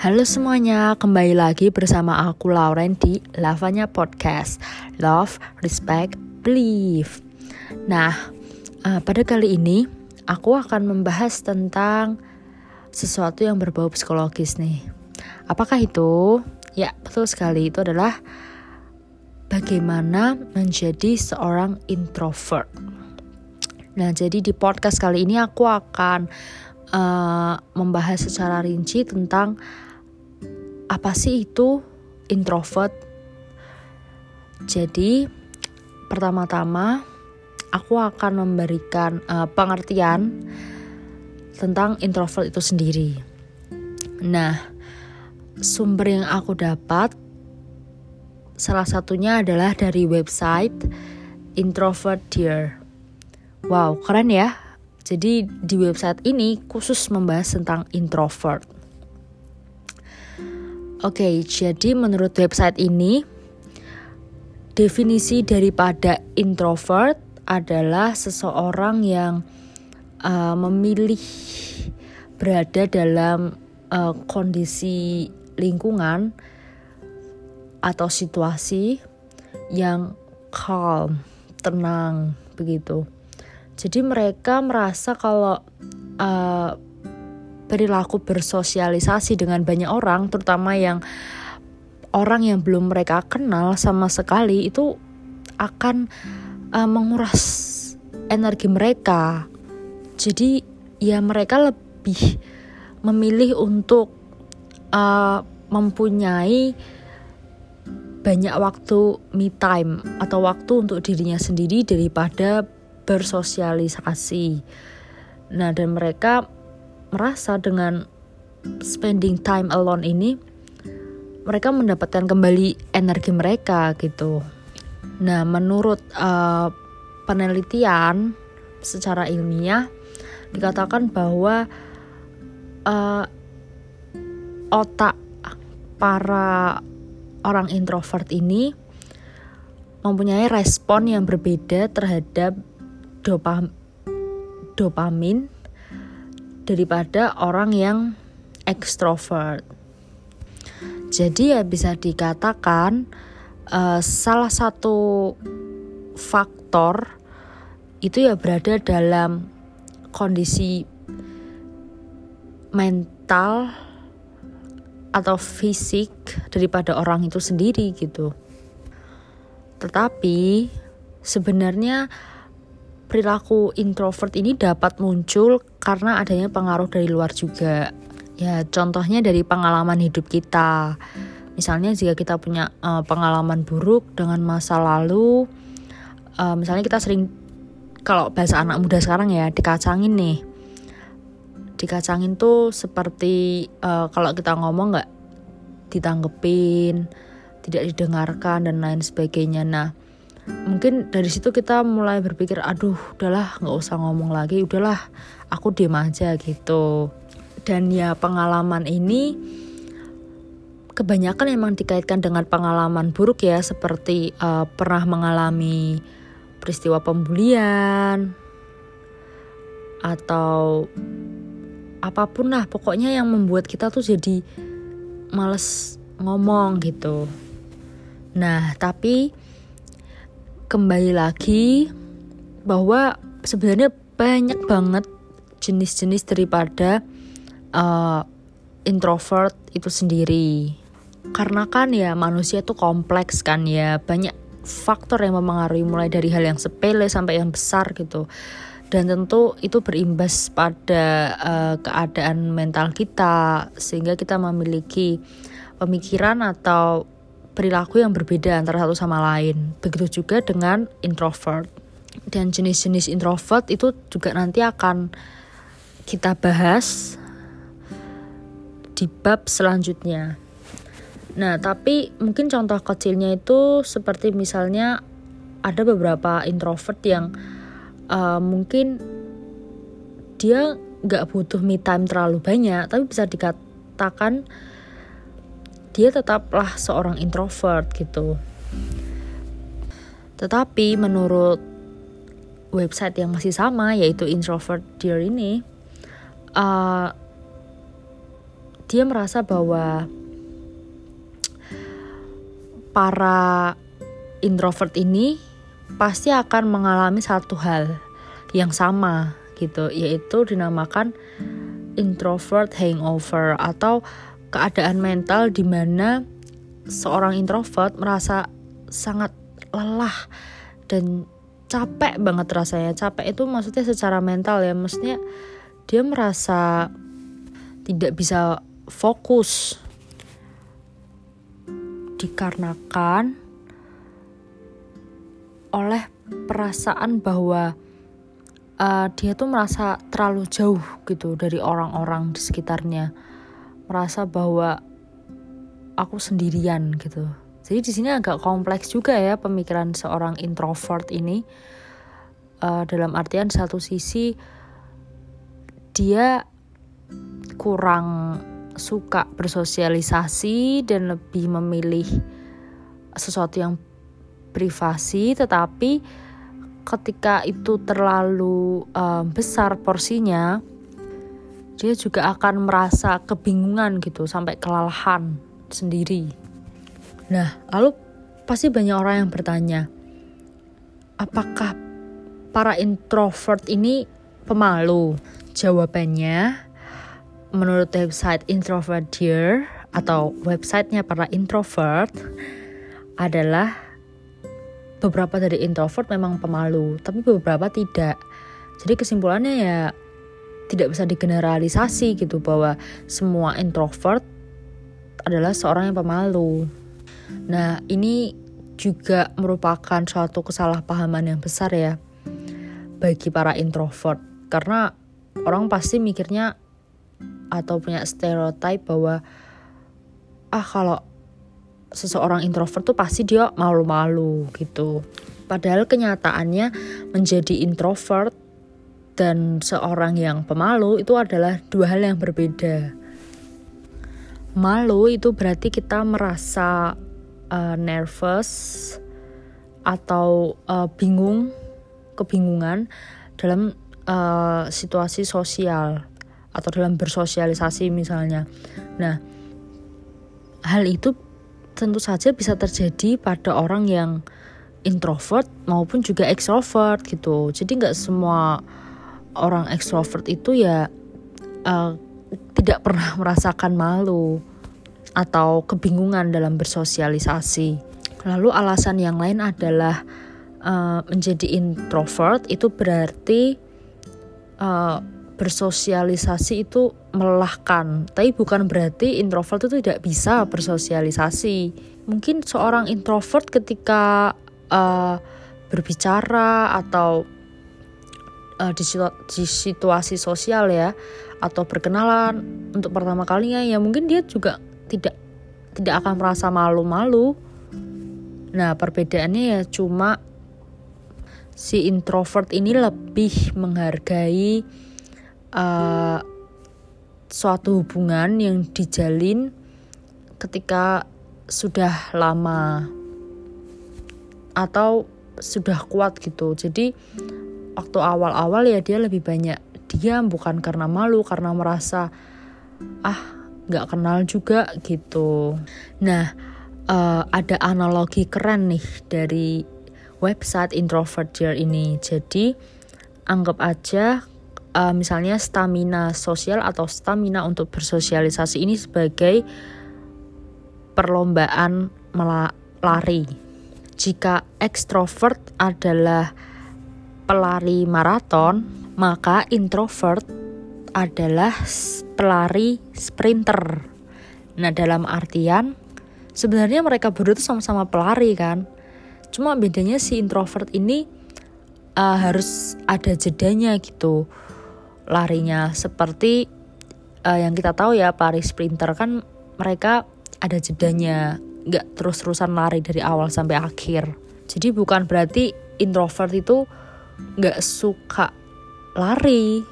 Halo semuanya, kembali lagi bersama aku Lauren di Lavanya Podcast. Love, Respect, Believe. Nah, uh, pada kali ini aku akan membahas tentang sesuatu yang berbau psikologis nih. Apakah itu? Ya, betul sekali, itu adalah bagaimana menjadi seorang introvert. Nah, jadi di podcast kali ini aku akan uh, membahas secara rinci tentang apa sih itu introvert? Jadi, pertama-tama aku akan memberikan uh, pengertian tentang introvert itu sendiri. Nah, sumber yang aku dapat salah satunya adalah dari website Introvert Dear. Wow, keren ya. Jadi di website ini khusus membahas tentang introvert. Oke, jadi menurut website ini definisi daripada introvert adalah seseorang yang uh, memilih berada dalam uh, kondisi lingkungan atau situasi yang calm, tenang begitu. Jadi mereka merasa kalau uh, perilaku bersosialisasi dengan banyak orang, terutama yang orang yang belum mereka kenal sama sekali itu akan uh, menguras energi mereka. Jadi ya mereka lebih memilih untuk uh, mempunyai banyak waktu me time atau waktu untuk dirinya sendiri daripada bersosialisasi. Nah, dan mereka merasa dengan spending time alone ini mereka mendapatkan kembali energi mereka gitu. Nah, menurut uh, penelitian secara ilmiah dikatakan bahwa uh, otak para orang introvert ini mempunyai respon yang berbeda terhadap dopam dopamin daripada orang yang ekstrovert. Jadi ya bisa dikatakan uh, salah satu faktor itu ya berada dalam kondisi mental atau fisik daripada orang itu sendiri gitu. Tetapi sebenarnya perilaku introvert ini dapat muncul karena adanya pengaruh dari luar juga. Ya, contohnya dari pengalaman hidup kita. Misalnya jika kita punya uh, pengalaman buruk dengan masa lalu, uh, misalnya kita sering kalau bahasa anak muda sekarang ya dikacangin nih. Dikacangin tuh seperti uh, kalau kita ngomong nggak ditanggepin, tidak didengarkan dan lain sebagainya. Nah, mungkin dari situ kita mulai berpikir aduh udahlah nggak usah ngomong lagi udahlah aku diem aja gitu. Dan ya pengalaman ini kebanyakan emang dikaitkan dengan pengalaman buruk ya seperti uh, pernah mengalami peristiwa pembulian atau apa pun lah pokoknya yang membuat kita tuh jadi males ngomong gitu. Nah tapi kembali lagi bahwa sebenarnya banyak banget jenis-jenis daripada uh, introvert itu sendiri. Karena kan ya manusia itu kompleks kan ya, banyak faktor yang mempengaruhi mulai dari hal yang sepele sampai yang besar gitu. Dan tentu itu berimbas pada uh, keadaan mental kita sehingga kita memiliki pemikiran atau perilaku yang berbeda antara satu sama lain. Begitu juga dengan introvert. Dan jenis-jenis introvert itu juga nanti akan kita bahas di bab selanjutnya. Nah, tapi mungkin contoh kecilnya itu seperti misalnya ada beberapa introvert yang uh, mungkin dia nggak butuh me time terlalu banyak, tapi bisa dikatakan dia tetaplah seorang introvert gitu. Tetapi menurut website yang masih sama yaitu introvert dear ini, uh, dia merasa bahwa para introvert ini pasti akan mengalami satu hal yang sama gitu yaitu dinamakan introvert hangover atau keadaan mental di mana seorang introvert merasa sangat lelah dan capek banget rasanya. Capek itu maksudnya secara mental ya. Maksudnya dia merasa tidak bisa fokus dikarenakan oleh perasaan bahwa uh, dia tuh merasa terlalu jauh gitu dari orang-orang di sekitarnya merasa bahwa aku sendirian gitu. Jadi di sini agak kompleks juga ya pemikiran seorang introvert ini. Uh, dalam artian satu sisi dia kurang suka bersosialisasi dan lebih memilih sesuatu yang privasi tetapi ketika itu terlalu um, besar porsinya dia juga akan merasa kebingungan gitu sampai kelelahan sendiri. Nah, lalu pasti banyak orang yang bertanya, apakah para introvert ini pemalu? Jawabannya, menurut website Introvert Dear atau websitenya para introvert adalah beberapa dari introvert memang pemalu, tapi beberapa tidak. Jadi kesimpulannya ya tidak bisa digeneralisasi gitu bahwa semua introvert adalah seorang yang pemalu. Nah, ini juga merupakan suatu kesalahpahaman yang besar ya bagi para introvert karena orang pasti mikirnya atau punya stereotip bahwa ah kalau seseorang introvert tuh pasti dia malu-malu gitu. Padahal kenyataannya menjadi introvert dan seorang yang pemalu itu adalah dua hal yang berbeda. Malu itu berarti kita merasa uh, nervous atau uh, bingung, kebingungan dalam uh, situasi sosial atau dalam bersosialisasi misalnya. Nah, hal itu tentu saja bisa terjadi pada orang yang introvert maupun juga extrovert gitu. Jadi nggak semua orang extrovert itu ya uh, tidak pernah merasakan malu atau kebingungan dalam bersosialisasi. Lalu alasan yang lain adalah uh, menjadi introvert itu berarti uh, bersosialisasi itu melelahkan, tapi bukan berarti introvert itu tidak bisa bersosialisasi. Mungkin seorang introvert ketika uh, berbicara atau uh, di, di situasi sosial ya, atau berkenalan untuk pertama kalinya, ya mungkin dia juga tidak tidak akan merasa malu-malu. Nah, perbedaannya ya cuma si introvert ini lebih menghargai uh, suatu hubungan yang dijalin ketika sudah lama atau sudah kuat gitu. Jadi waktu awal-awal ya dia lebih banyak diam bukan karena malu karena merasa ah nggak kenal juga gitu. Nah uh, ada analogi keren nih dari website introvert ini. Jadi anggap aja uh, misalnya stamina sosial atau stamina untuk bersosialisasi ini sebagai perlombaan melari. Jika ekstrovert adalah pelari maraton, maka introvert adalah pelari sprinter. Nah, dalam artian sebenarnya mereka berdua itu sama-sama pelari kan. Cuma bedanya si introvert ini uh, harus ada jedanya gitu larinya seperti uh, yang kita tahu ya Paris Sprinter kan mereka ada jedanya nggak terus-terusan lari dari awal sampai akhir jadi bukan berarti introvert itu nggak suka lari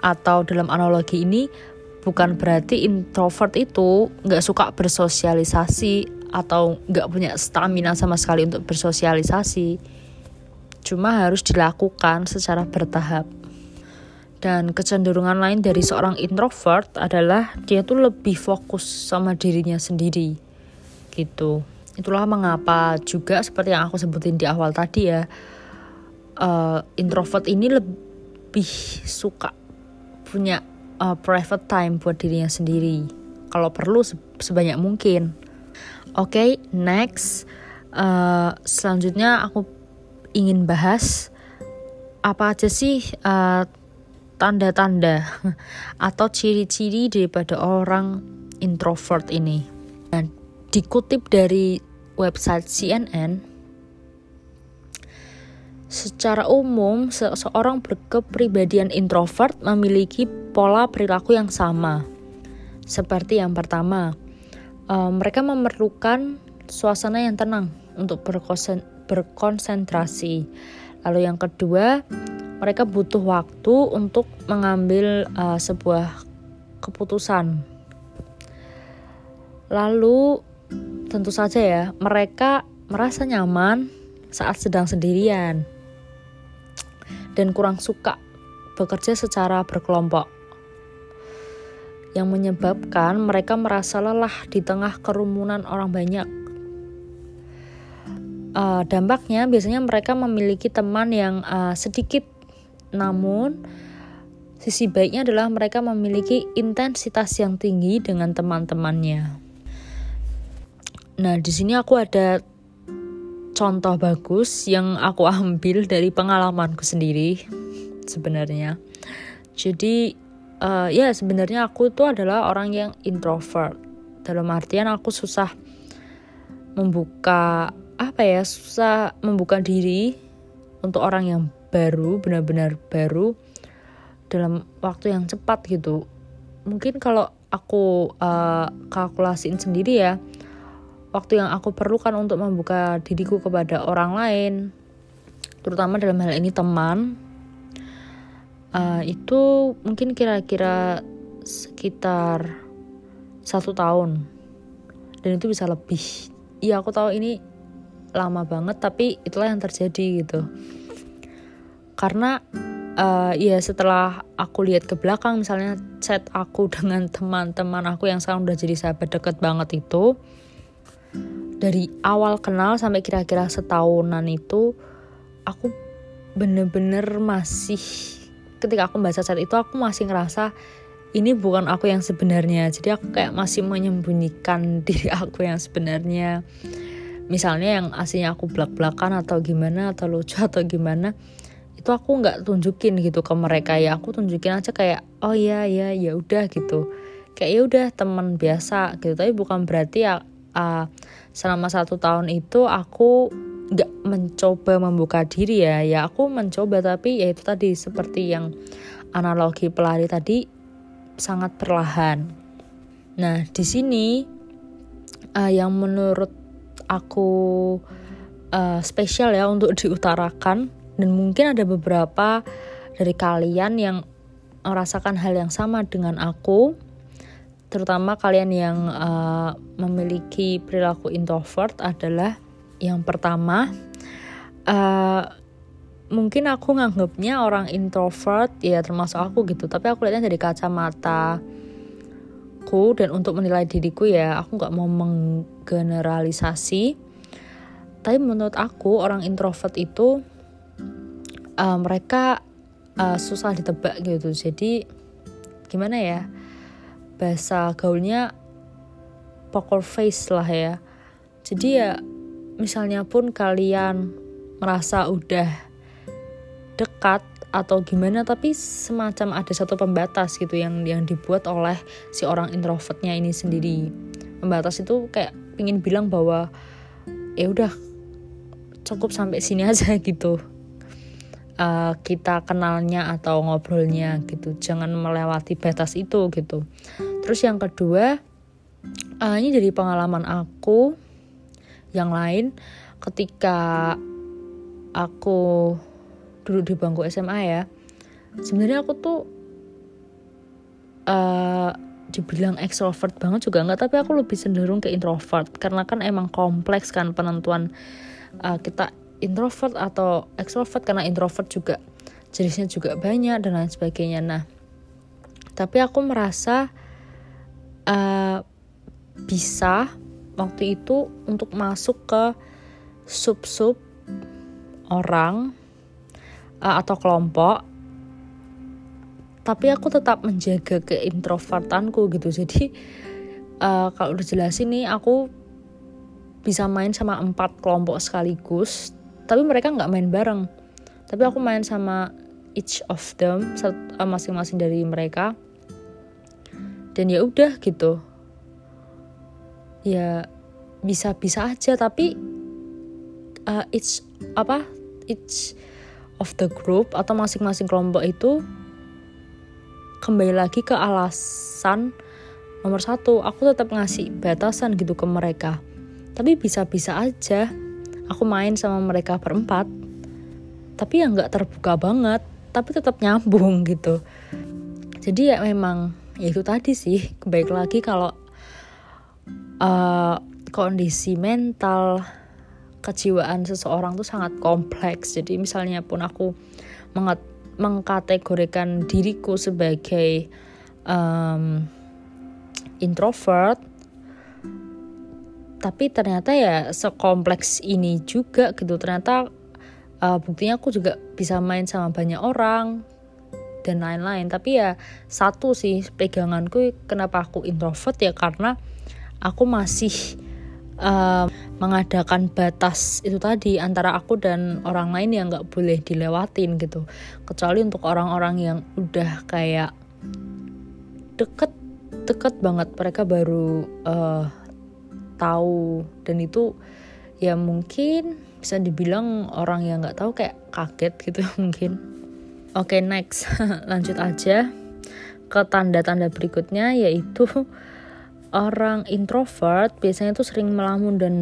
atau dalam analogi ini bukan berarti introvert itu nggak suka bersosialisasi atau nggak punya stamina sama sekali untuk bersosialisasi cuma harus dilakukan secara bertahap Dan kecenderungan lain dari seorang introvert adalah dia tuh lebih fokus sama dirinya sendiri. Gitu. Itulah mengapa juga seperti yang aku sebutin di awal tadi ya. Uh, introvert ini lebih suka punya uh, private time buat dirinya sendiri. Kalau perlu sebanyak mungkin. Oke, okay, next. Uh, selanjutnya aku ingin bahas apa aja sih uh, tanda-tanda atau ciri-ciri daripada orang introvert ini. Nah, dikutip dari website CNN, secara umum seseorang berkepribadian introvert memiliki pola perilaku yang sama. Seperti yang pertama, uh, mereka memerlukan suasana yang tenang untuk berkonsentrasi. Lalu yang kedua, mereka butuh waktu untuk mengambil uh, sebuah keputusan. Lalu tentu saja ya, mereka merasa nyaman saat sedang sendirian dan kurang suka bekerja secara berkelompok. Yang menyebabkan mereka merasa lelah di tengah kerumunan orang banyak. Uh, dampaknya biasanya mereka memiliki teman yang uh, sedikit namun, sisi baiknya adalah mereka memiliki intensitas yang tinggi dengan teman-temannya. Nah, di sini aku ada contoh bagus yang aku ambil dari pengalamanku sendiri sebenarnya. Jadi, uh, ya sebenarnya aku itu adalah orang yang introvert. Dalam artian aku susah membuka apa ya, susah membuka diri untuk orang yang baru benar-benar baru dalam waktu yang cepat gitu mungkin kalau aku uh, kalkulasiin sendiri ya waktu yang aku perlukan untuk membuka diriku kepada orang lain terutama dalam hal ini teman uh, itu mungkin kira-kira sekitar satu tahun. Dan itu bisa lebih. Iya aku tahu ini lama banget tapi itulah yang terjadi gitu. Karena uh, ya setelah aku lihat ke belakang misalnya chat aku dengan teman-teman aku yang sekarang udah jadi sahabat deket banget itu dari awal kenal sampai kira-kira setahunan itu aku bener-bener masih ketika aku baca chat itu aku masih ngerasa ini bukan aku yang sebenarnya. Jadi aku kayak masih menyembunyikan diri aku yang sebenarnya. Misalnya yang aslinya aku belak-belakan atau gimana atau lucu atau gimana itu aku nggak tunjukin gitu ke mereka. Ya aku tunjukin aja kayak oh ya ya ya udah gitu. Kayak ya udah teman biasa gitu. Tapi bukan berarti ya uh, selama satu tahun itu aku nggak mencoba membuka diri ya. Ya aku mencoba tapi ya itu tadi seperti yang analogi pelari tadi sangat perlahan. Nah di sini uh, yang menurut aku uh, spesial ya untuk diutarakan dan mungkin ada beberapa dari kalian yang merasakan hal yang sama dengan aku terutama kalian yang uh, memiliki perilaku introvert adalah yang pertama uh, mungkin aku nganggapnya orang introvert ya termasuk aku gitu tapi aku lihatnya dari kacamata ku dan untuk menilai diriku ya aku nggak mau menggeneralisasi. Tapi menurut aku orang introvert itu uh, mereka uh, susah ditebak gitu. Jadi gimana ya bahasa gaulnya poker face lah ya. Jadi ya misalnya pun kalian merasa udah dekat atau gimana tapi semacam ada satu pembatas gitu yang yang dibuat oleh si orang introvertnya ini sendiri. Pembatas itu kayak ingin bilang bahwa ya udah cukup sampai sini aja gitu uh, kita kenalnya atau ngobrolnya gitu. Jangan melewati batas itu gitu. Terus yang kedua uh, ini dari pengalaman aku. Yang lain ketika aku duduk di bangku SMA ya sebenarnya aku tuh uh, dibilang extrovert banget juga enggak tapi aku lebih cenderung ke introvert. Karena kan emang kompleks kan penentuan uh, kita introvert atau extrovert karena introvert juga jenisnya juga banyak dan lain sebagainya. Nah tapi aku merasa uh, bisa waktu itu untuk masuk ke sub-sub orang uh, atau kelompok. Tapi aku tetap menjaga keintrovertanku gitu. Jadi uh, kalau udah jelasin nih aku bisa main sama empat kelompok sekaligus tapi mereka nggak main bareng. Tapi aku main sama each of them eh, masing-masing dari mereka. Dan ya udah gitu. Ya bisa-bisa aja tapi uh, each apa each of the group atau masing-masing kelompok itu kembali lagi ke alasan nomor satu. Aku tetap ngasih batasan gitu ke mereka. Tapi bisa-bisa aja aku main sama mereka berempat tapi ya nggak terbuka banget tapi tetap nyambung gitu. Jadi ya memang ya itu tadi sih baik lagi kalau uh, kondisi mental kejiwaan seseorang tuh sangat kompleks. Jadi misalnya pun aku mengkategorikan diriku sebagai um, introvert tapi ternyata ya sekompleks ini juga gitu. Ternyata uh, buktinya aku juga bisa main sama banyak orang dan lain-lain. Tapi ya satu sih peganganku kenapa aku introvert ya karena aku masih uh, mengadakan batas itu tadi antara aku dan orang lain yang nggak boleh dilewatin gitu. Kecuali untuk orang-orang yang udah kayak deket deket banget. Mereka baru uh, tahu. Dan itu ya mungkin bisa dibilang orang yang nggak tahu kayak kaget gitu mungkin. Oke okay, next. Lanjut aja ke tanda-tanda berikutnya yaitu orang introvert biasanya tuh sering melamun dan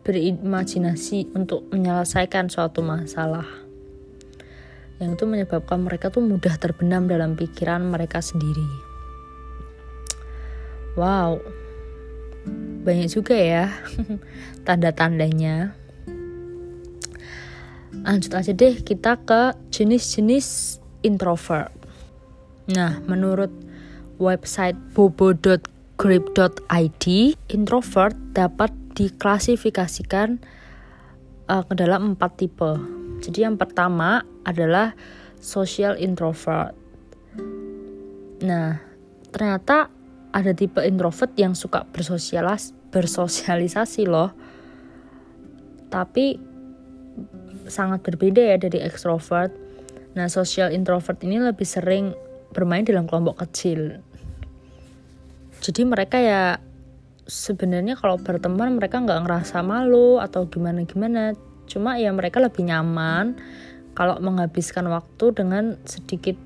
berimajinasi untuk menyelesaikan suatu masalah. Yang itu menyebabkan mereka tuh mudah terbenam dalam pikiran mereka sendiri. Wow banyak juga ya tanda-tandanya. Lanjut aja deh kita ke jenis-jenis introvert. Nah menurut website bobo.grip.id introvert dapat diklasifikasikan uh, ke dalam empat tipe. Jadi yang pertama adalah social introvert. Nah ternyata ada tipe introvert yang suka bersosialis bersosialisasi loh. Tapi sangat berbeda ya dari extrovert. Nah social introvert ini lebih sering bermain dalam kelompok kecil. Jadi mereka ya sebenarnya kalau berteman mereka nggak ngerasa malu atau gimana gimana cuma ya mereka lebih nyaman kalau menghabiskan waktu dengan sedikit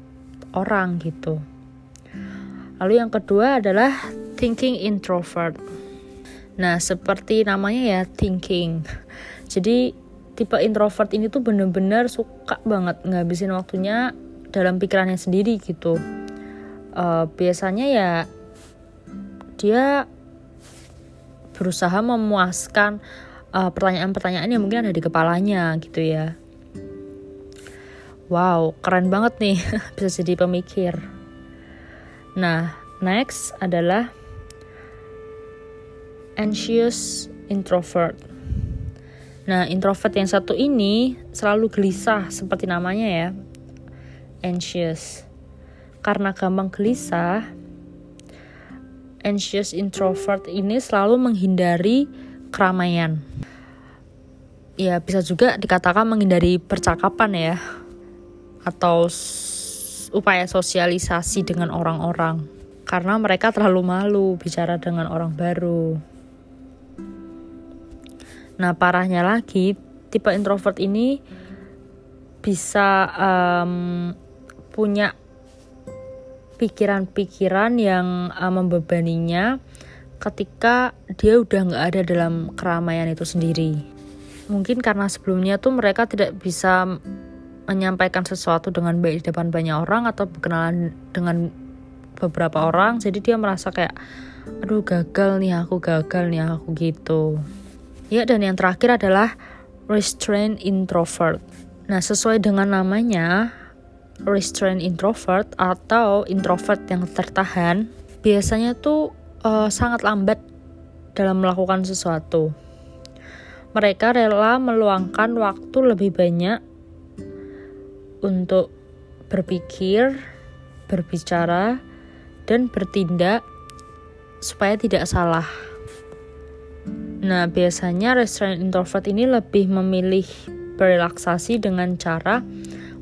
orang gitu Lalu yang kedua adalah thinking introvert. Nah, seperti namanya ya thinking. Jadi tipe introvert ini tuh bener-bener suka banget ngabisin waktunya dalam pikirannya sendiri gitu. Uh, biasanya ya dia berusaha memuaskan pertanyaan pertanyaan-pertanyaan yang mungkin ada di kepalanya gitu ya. Wow, keren banget nih bisa jadi pemikir. Nah, next adalah anxious introvert. Nah, introvert yang satu ini selalu gelisah seperti namanya ya. Anxious. Karena gampang gelisah, anxious introvert ini selalu menghindari keramaian. Ya, bisa juga dikatakan menghindari percakapan ya. Atau upaya sosialisasi dengan orang-orang karena mereka terlalu malu bicara dengan orang baru. Nah, parahnya lagi, tipe introvert ini bisa um, punya pikiran-pikiran yang um, membebaninya ketika dia udah nggak ada dalam keramaian itu sendiri. Mungkin karena sebelumnya tuh mereka tidak bisa menyampaikan sesuatu dengan baik di depan banyak orang atau berkenalan dengan beberapa orang jadi dia merasa kayak aduh gagal nih aku gagal nih aku gitu ya dan yang terakhir adalah restrained introvert nah sesuai dengan namanya restrained introvert atau introvert yang tertahan biasanya tuh uh, sangat lambat dalam melakukan sesuatu. Mereka rela meluangkan waktu lebih banyak untuk berpikir, berbicara, dan bertindak supaya tidak salah. Nah, biasanya restrained introvert ini lebih memilih berrelaksasi dengan cara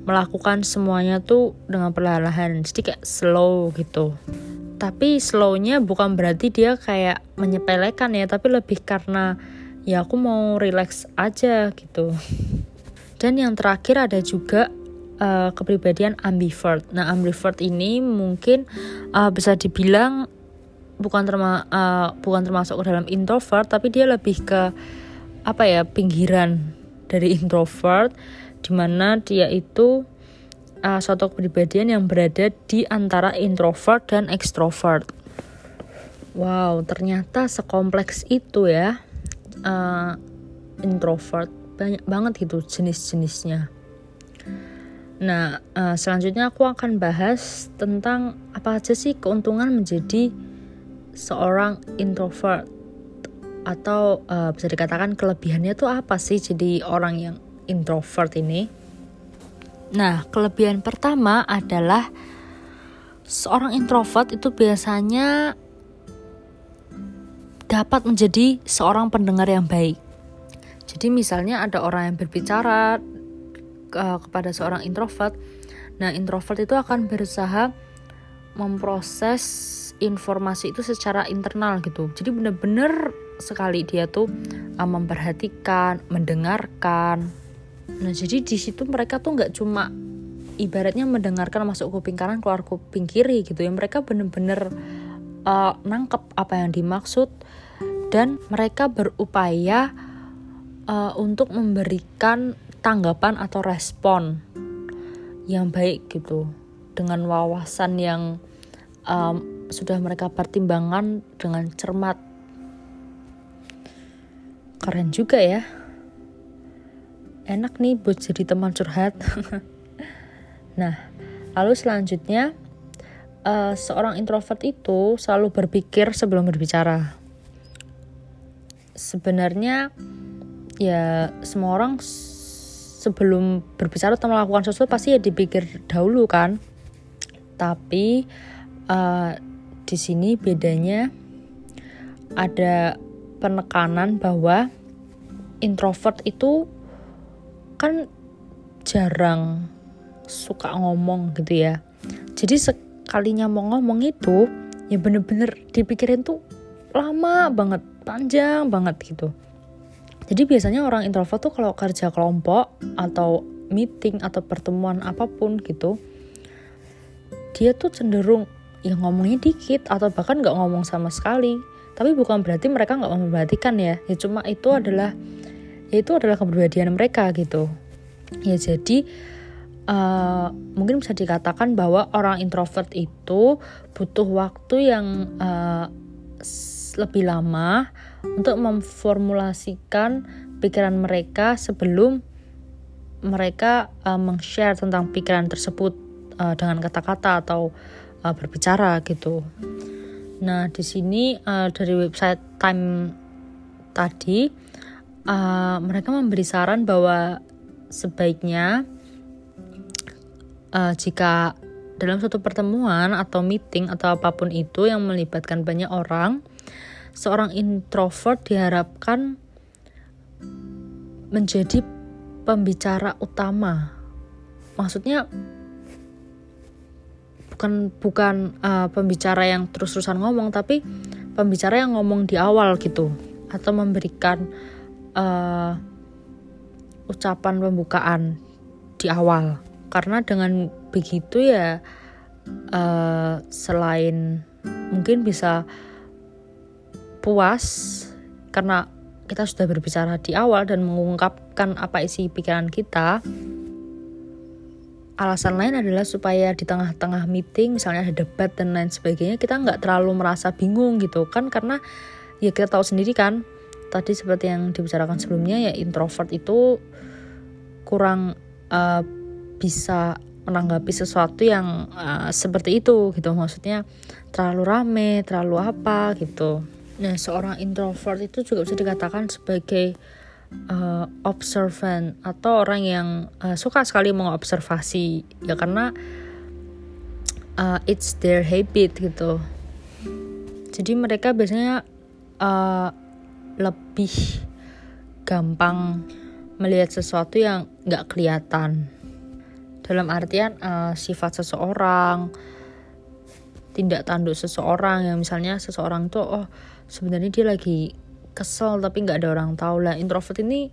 melakukan semuanya tuh dengan perlahan-lahan. Jadi kayak slow gitu. Tapi slownya bukan berarti dia kayak menyepelekan ya tapi lebih karena ya aku mau relax aja gitu. Dan yang terakhir ada juga uh, kepribadian ambivert nah ambivert ini mungkin uh, bisa dibilang bukan terma uh, bukan termasuk ke dalam introvert tapi dia lebih ke apa ya pinggiran dari introvert di mana dia itu uh, suatu kepribadian yang berada di antara introvert dan extrovert. Wow, ternyata sekompleks itu ya uh, introvert banyak banget gitu jenis-jenisnya. Nah, uh, selanjutnya aku akan bahas tentang apa aja sih keuntungan menjadi seorang introvert atau uh, bisa dikatakan kelebihannya tuh apa sih jadi orang yang introvert ini? Nah, kelebihan pertama adalah seorang introvert itu biasanya dapat menjadi seorang pendengar yang baik. Jadi misalnya ada orang yang berbicara uh, kepada seorang introvert, nah introvert itu akan berusaha memproses informasi itu secara internal gitu. Jadi benar-benar sekali dia tuh uh, memperhatikan, mendengarkan. Nah jadi di situ mereka tuh nggak cuma ibaratnya mendengarkan masuk kuping kanan keluar kuping kiri gitu ya. Mereka bener-bener uh, nangkep apa yang dimaksud dan mereka berupaya uh, untuk memberikan tanggapan atau respon yang baik gitu. Dengan wawasan yang um, sudah mereka pertimbangkan dengan cermat. Keren juga ya. Enak nih buat jadi teman curhat. Nah lalu selanjutnya uh, seorang introvert itu selalu berpikir sebelum berbicara. Sebenarnya ya semua orang sebelum berbicara atau melakukan sesuatu pasti ya dipikir dahulu kan. Tapi uh, di sini bedanya ada penekanan bahwa introvert itu kan jarang suka ngomong gitu ya. Jadi sekalinya mau ngomong itu ya bener-bener dipikirin tuh lama banget panjang banget gitu jadi biasanya orang introvert tuh kalau kerja kelompok atau meeting atau pertemuan apa pun gitu dia tuh cenderung ya ngomongnya dikit atau bahkan nggak ngomong sama sekali. Tapi bukan berarti mereka nggak memperhatikan ya. Ya cuma itu adalah ya itu adalah kepribadian mereka gitu. Ya jadi uh, mungkin bisa dikatakan bahwa orang introvert itu butuh waktu yang uh, lebih lama untuk memformulasikan pikiran mereka sebelum mereka uh, meng-share tentang pikiran tersebut uh, dengan kata-kata atau uh, berbicara gitu. Nah, di sini uh, dari website Time tadi uh, mereka memberi saran bahwa sebaiknya uh, jika dalam suatu pertemuan atau meeting atau apa pun itu yang melibatkan banyak orang, seorang introvert diharapkan menjadi pembicara utama. Maksudnya bukan bukan uh, pembicara yang terus-terusan ngomong tapi pembicara yang ngomong di awal gitu atau memberikan uh, ucapan pembukaan di awal karena dengan begitu ya uh, selain mungkin bisa puas karena kita sudah berbicara di awal dan mengungkapkan apa isi pikiran kita. Alasan lain adalah supaya di tengah-tengah meeting misalnya ada debat dan lain sebagainya kita nggak terlalu merasa bingung gitu kan karena ya kita tahu sendiri kan tadi seperti yang dibicarakan sebelumnya ya introvert itu kurang uh, bisa menanggapi sesuatu yang uh, seperti itu gitu. Maksudnya terlalu rame terlalu apa gitu nah seorang introvert itu juga bisa dikatakan sebagai uh, observant atau orang yang uh, suka sekali mengobservasi. Ya karena uh, it's their habit gitu. Jadi mereka biasanya uh, lebih gampang melihat sesuatu yang nggak kelihatan. Dalam artian uh, sifat seseorang tindak tanduk seseorang. Yang misalnya seseorang tuh oh sebenarnya dia lagi kesel tapi nggak ada orang tahu. Lah introvert ini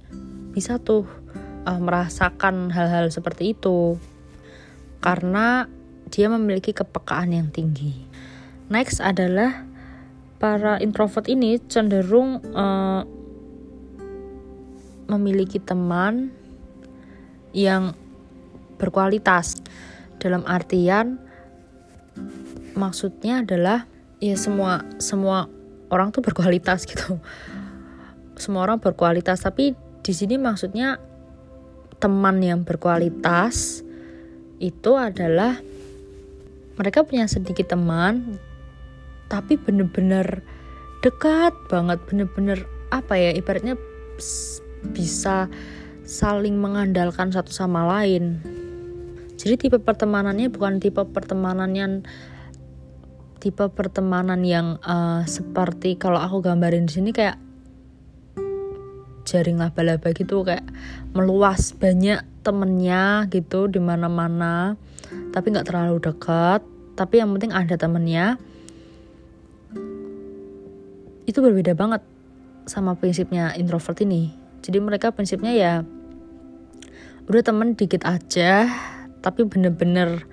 bisa tuh uh, merasakan hal-hal seperti itu. Karena dia memiliki kepekaan yang tinggi. Next adalah para introvert ini cenderung uh, memiliki teman yang berkualitas. Dalam artian maksudnya adalah ya semua semua orang tuh berkualitas gitu. Semua orang berkualitas tapi di sini maksudnya teman yang berkualitas itu adalah mereka punya sedikit teman tapi bener-bener dekat banget bener-bener apa ya ibaratnya bisa saling mengandalkan satu sama lain. Jadi tipe pertemanannya bukan tipe pertemanan yang tipe pertemanan yang uh, seperti kalau aku gambarin di sini kayak jaring laba-laba gitu kayak meluas banyak temennya gitu di mana-mana tapi nggak terlalu dekat tapi yang penting ada temennya. Itu berbeda banget sama prinsipnya introvert ini. Jadi mereka prinsipnya ya udah temen dikit aja tapi bener-bener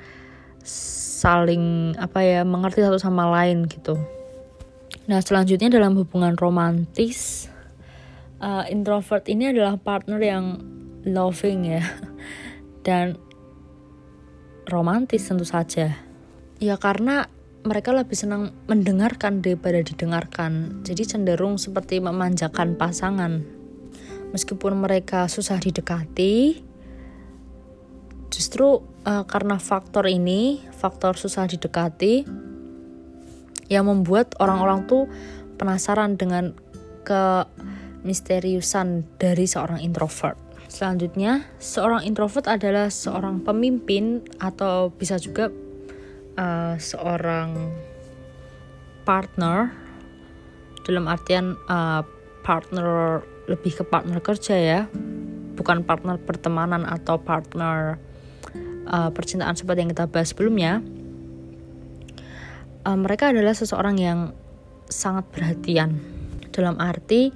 saling apa ya mengerti satu sama lain gitu. Nah selanjutnya dalam hubungan romantis uh, introvert ini adalah partner yang loving ya dan romantis tentu saja. Ya karena mereka lebih senang mendengarkan daripada didengarkan. Jadi cenderung seperti memanjakan pasangan. Meskipun mereka susah didekati, justru uh, karena faktor ini faktor susah didekati yang membuat orang-orang tuh penasaran dengan ke misteriusan dari seorang introvert. Selanjutnya, seorang introvert adalah seorang pemimpin atau bisa juga uh, seorang partner dalam artian uh, partner lebih ke partner kerja ya, bukan partner pertemanan atau partner uh, percintaan seperti yang kita bahas sebelumnya, uh, mereka adalah seseorang yang sangat perhatian. Dalam arti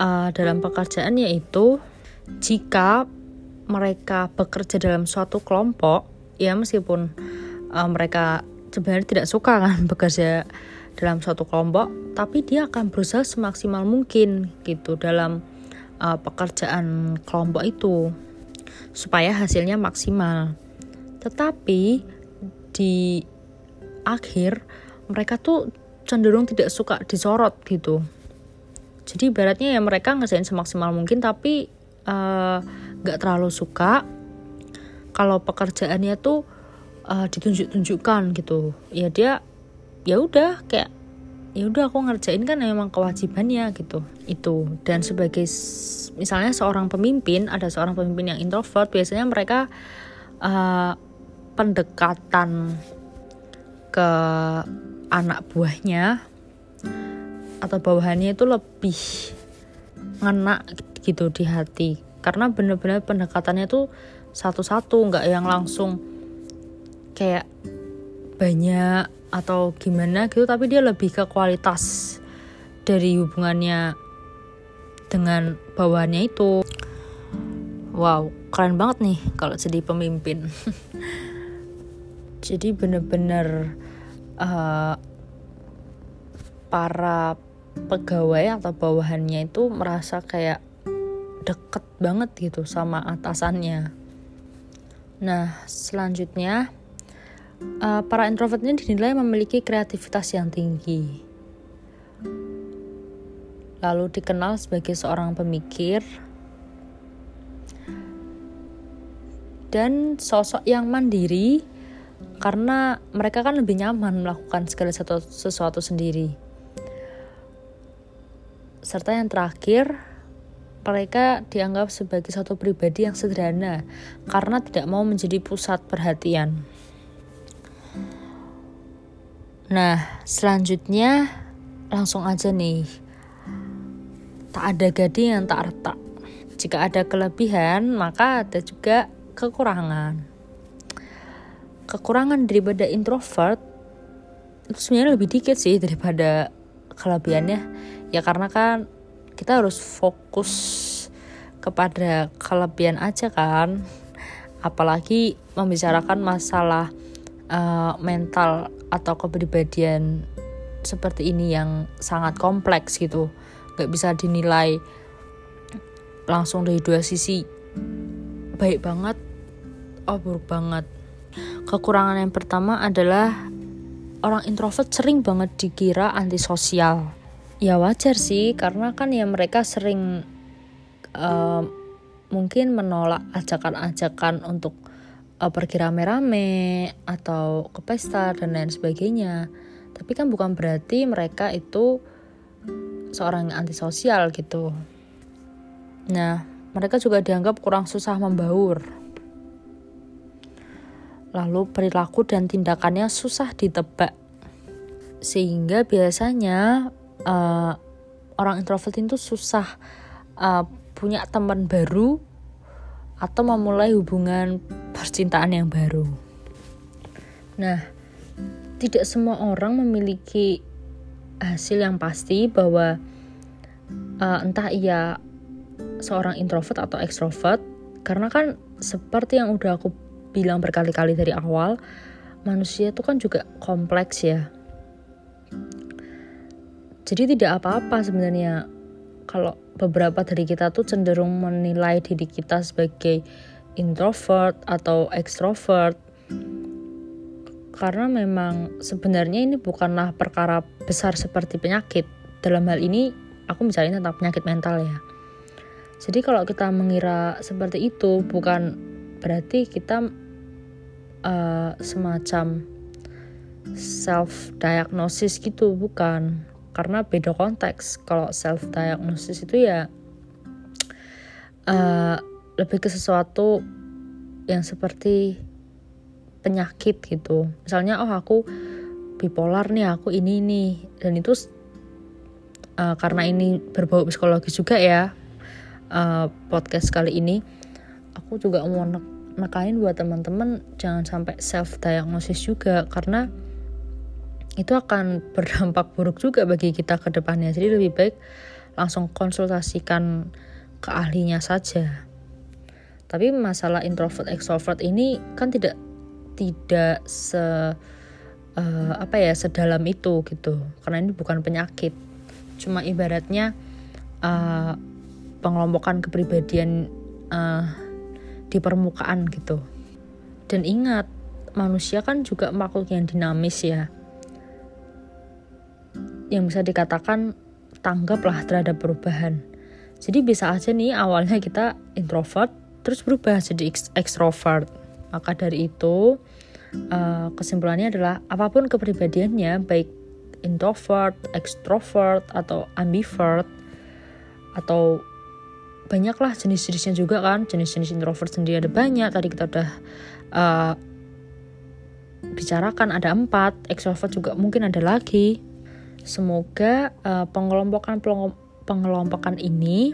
uh, dalam pekerjaan yaitu jika mereka bekerja dalam suatu kelompok ya meskipun uh, mereka sebenarnya tidak suka kan bekerja dalam suatu kelompok tapi dia akan berusaha semaksimal mungkin gitu dalam uh, pekerjaan kelompok itu supaya hasilnya maksimal tetapi di akhir mereka tuh cenderung tidak suka disorot gitu. Jadi ibaratnya ya mereka ngerjain semaksimal mungkin tapi uh, gak terlalu suka kalau pekerjaannya tuh uh, ditunjuk-tunjukkan gitu. Ya dia ya udah kayak ya udah aku ngerjain kan memang kewajibannya gitu itu. Dan sebagai misalnya seorang pemimpin ada seorang pemimpin yang introvert biasanya mereka uh, pendekatan ke anak buahnya atau bawahannya itu lebih ngena gitu di hati. Karena bener-bener pendekatannya tuh satu-satu nggak yang langsung kayak banyak atau gimana gitu tapi dia lebih ke kualitas dari hubungannya dengan bawahannya itu. Wow keren banget nih kalau jadi pemimpin jadi bener-bener uh, para pegawai atau bawahannya itu merasa kayak deket banget gitu sama atasannya. Nah selanjutnya uh, para ini dinilai memiliki kreativitas yang tinggi. Lalu dikenal sebagai seorang pemikir dan sosok yang mandiri karena mereka kan lebih nyaman melakukan segala sesuatu, sesuatu sendiri. Serta yang terakhir, mereka dianggap sebagai satu pribadi yang sederhana karena tidak mau menjadi pusat perhatian. Nah, selanjutnya langsung aja nih. Tak ada gading yang tak retak. Jika ada kelebihan, maka ada juga kekurangan. Kekurangan daripada introvert itu sebenarnya lebih dikit sih daripada kelebihannya. Ya karena kan kita harus fokus kepada kelebihan aja kan. Apalagi membicarakan masalah uh, mental atau kepribadian seperti ini yang sangat kompleks gitu nggak bisa dinilai langsung dari dua sisi baik banget oh buruk banget kekurangan yang pertama adalah orang introvert sering banget dikira antisosial ya wajar sih karena kan ya mereka sering uh, mungkin menolak ajakan-ajakan untuk uh, pergi rame-rame atau ke pesta dan lain sebagainya. Tapi kan bukan berarti mereka itu seorang yang antisosial gitu. Nah, mereka juga dianggap kurang susah membaur. Lalu perilaku dan tindakannya susah ditebak. Sehingga biasanya uh, orang introvert itu susah uh, punya teman baru atau memulai hubungan percintaan yang baru. Nah, tidak semua orang memiliki hasil yang pasti bahwa uh, entah ia seorang introvert atau ekstrovert karena kan seperti yang udah aku bilang berkali-kali dari awal manusia itu kan juga kompleks ya. Jadi tidak apa-apa sebenarnya kalau beberapa dari kita tuh cenderung menilai diri kita sebagai introvert atau extrovert. Karena memang sebenarnya ini bukanlah perkara besar seperti penyakit. Dalam hal ini aku misalnya tentang penyakit mental ya. Jadi kalau kita mengira seperti itu bukan berarti kita uh, semacam self diagnosis gitu bukan. Karena beda konteks. Kalau self diagnosis itu ya uh, lebih ke sesuatu yang seperti penyakit gitu. Misalnya oh aku bipolar nih aku ini nih. Dan itu uh, karena ini berbau psikologis juga ya uh, podcast kali ini aku juga mau nekain buat teman-teman jangan sampai self diagnosis juga karena itu akan berdampak buruk juga bagi kita ke depannya. Jadi lebih baik langsung konsultasikan ke ahlinya saja. Tapi masalah introvert extrovert ini kan tidak tidak se uh, apa ya sedalam itu gitu. Karena ini bukan penyakit. Cuma ibaratnya uh, pengelompokan kepribadian uh, di permukaan gitu. Dan ingat, manusia kan juga makhluk yang dinamis ya yang bisa dikatakan tanggaplah terhadap perubahan. Jadi bisa aja nih awalnya kita introvert terus berubah jadi extrovert. Maka dari itu uh, kesimpulannya adalah apa pun kepribadiannya baik introvert, extrovert atau ambivert atau banyaklah jenis-jenisnya juga kan jenis-jenis introvert sendiri ada banyak tadi kita udah uh, bicarakan ada empat extrovert juga mungkin ada lagi Semoga uh, pengelompokan pengelompokan ini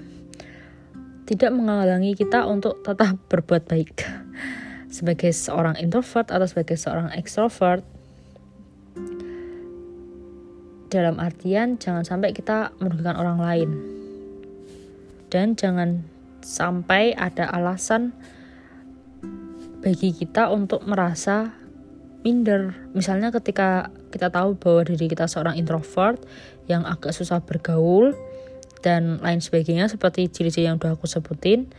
tidak menghalangi kita untuk tetap berbuat baik sebagai seorang introvert atau sebagai seorang extrovert. Dalam artian jangan sampai kita merugikan orang lain. Dan jangan sampai ada alasan bagi kita untuk merasa minder. Misalnya ketika kita tahu bahwa diri kita seorang introvert yang agak susah bergaul dan lain sebagainya seperti ciri-ciri yang udah aku sebutin,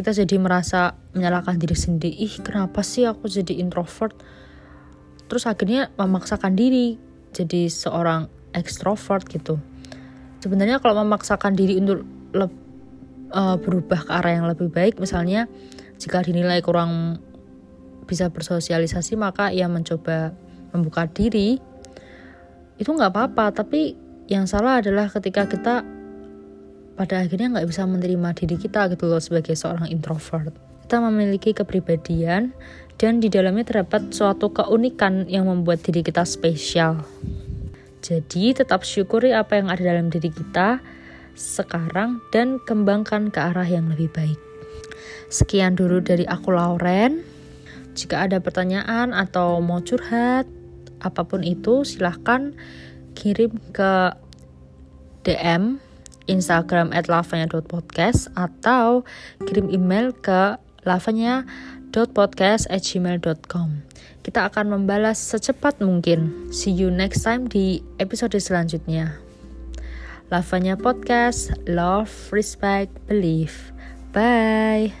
kita jadi merasa menyalahkan diri sendiri. Ih, kenapa sih aku jadi introvert? Terus akhirnya memaksakan diri jadi seorang ekstrovert gitu. Sebenarnya kalau memaksakan diri untuk uh, berubah ke arah yang lebih baik, misalnya jika dinilai kurang bisa bersosialisasi maka ia mencoba membuka diri. Itu nggak apa-apa tapi yang salah adalah ketika kita pada akhirnya nggak bisa menerima diri kita gitu loh sebagai seorang introvert. Kita memiliki kepribadian dan di dalamnya terdapat suatu keunikan yang membuat diri kita spesial jadi tetap syukuri apa yang ada dalam diri kita sekarang dan kembangkan ke arah yang lebih baik sekian dulu dari aku Lauren jika ada pertanyaan atau mau curhat, apa pun itu silahkan kirim ke DM Instagram at lavanya.podcast atau kirim email ke lavanya.podcast@gmail.com. Kita akan membalas secepat mungkin. See you next time di episode selanjutnya. Lavanya Podcast, Love, Respect, Believe. Bye.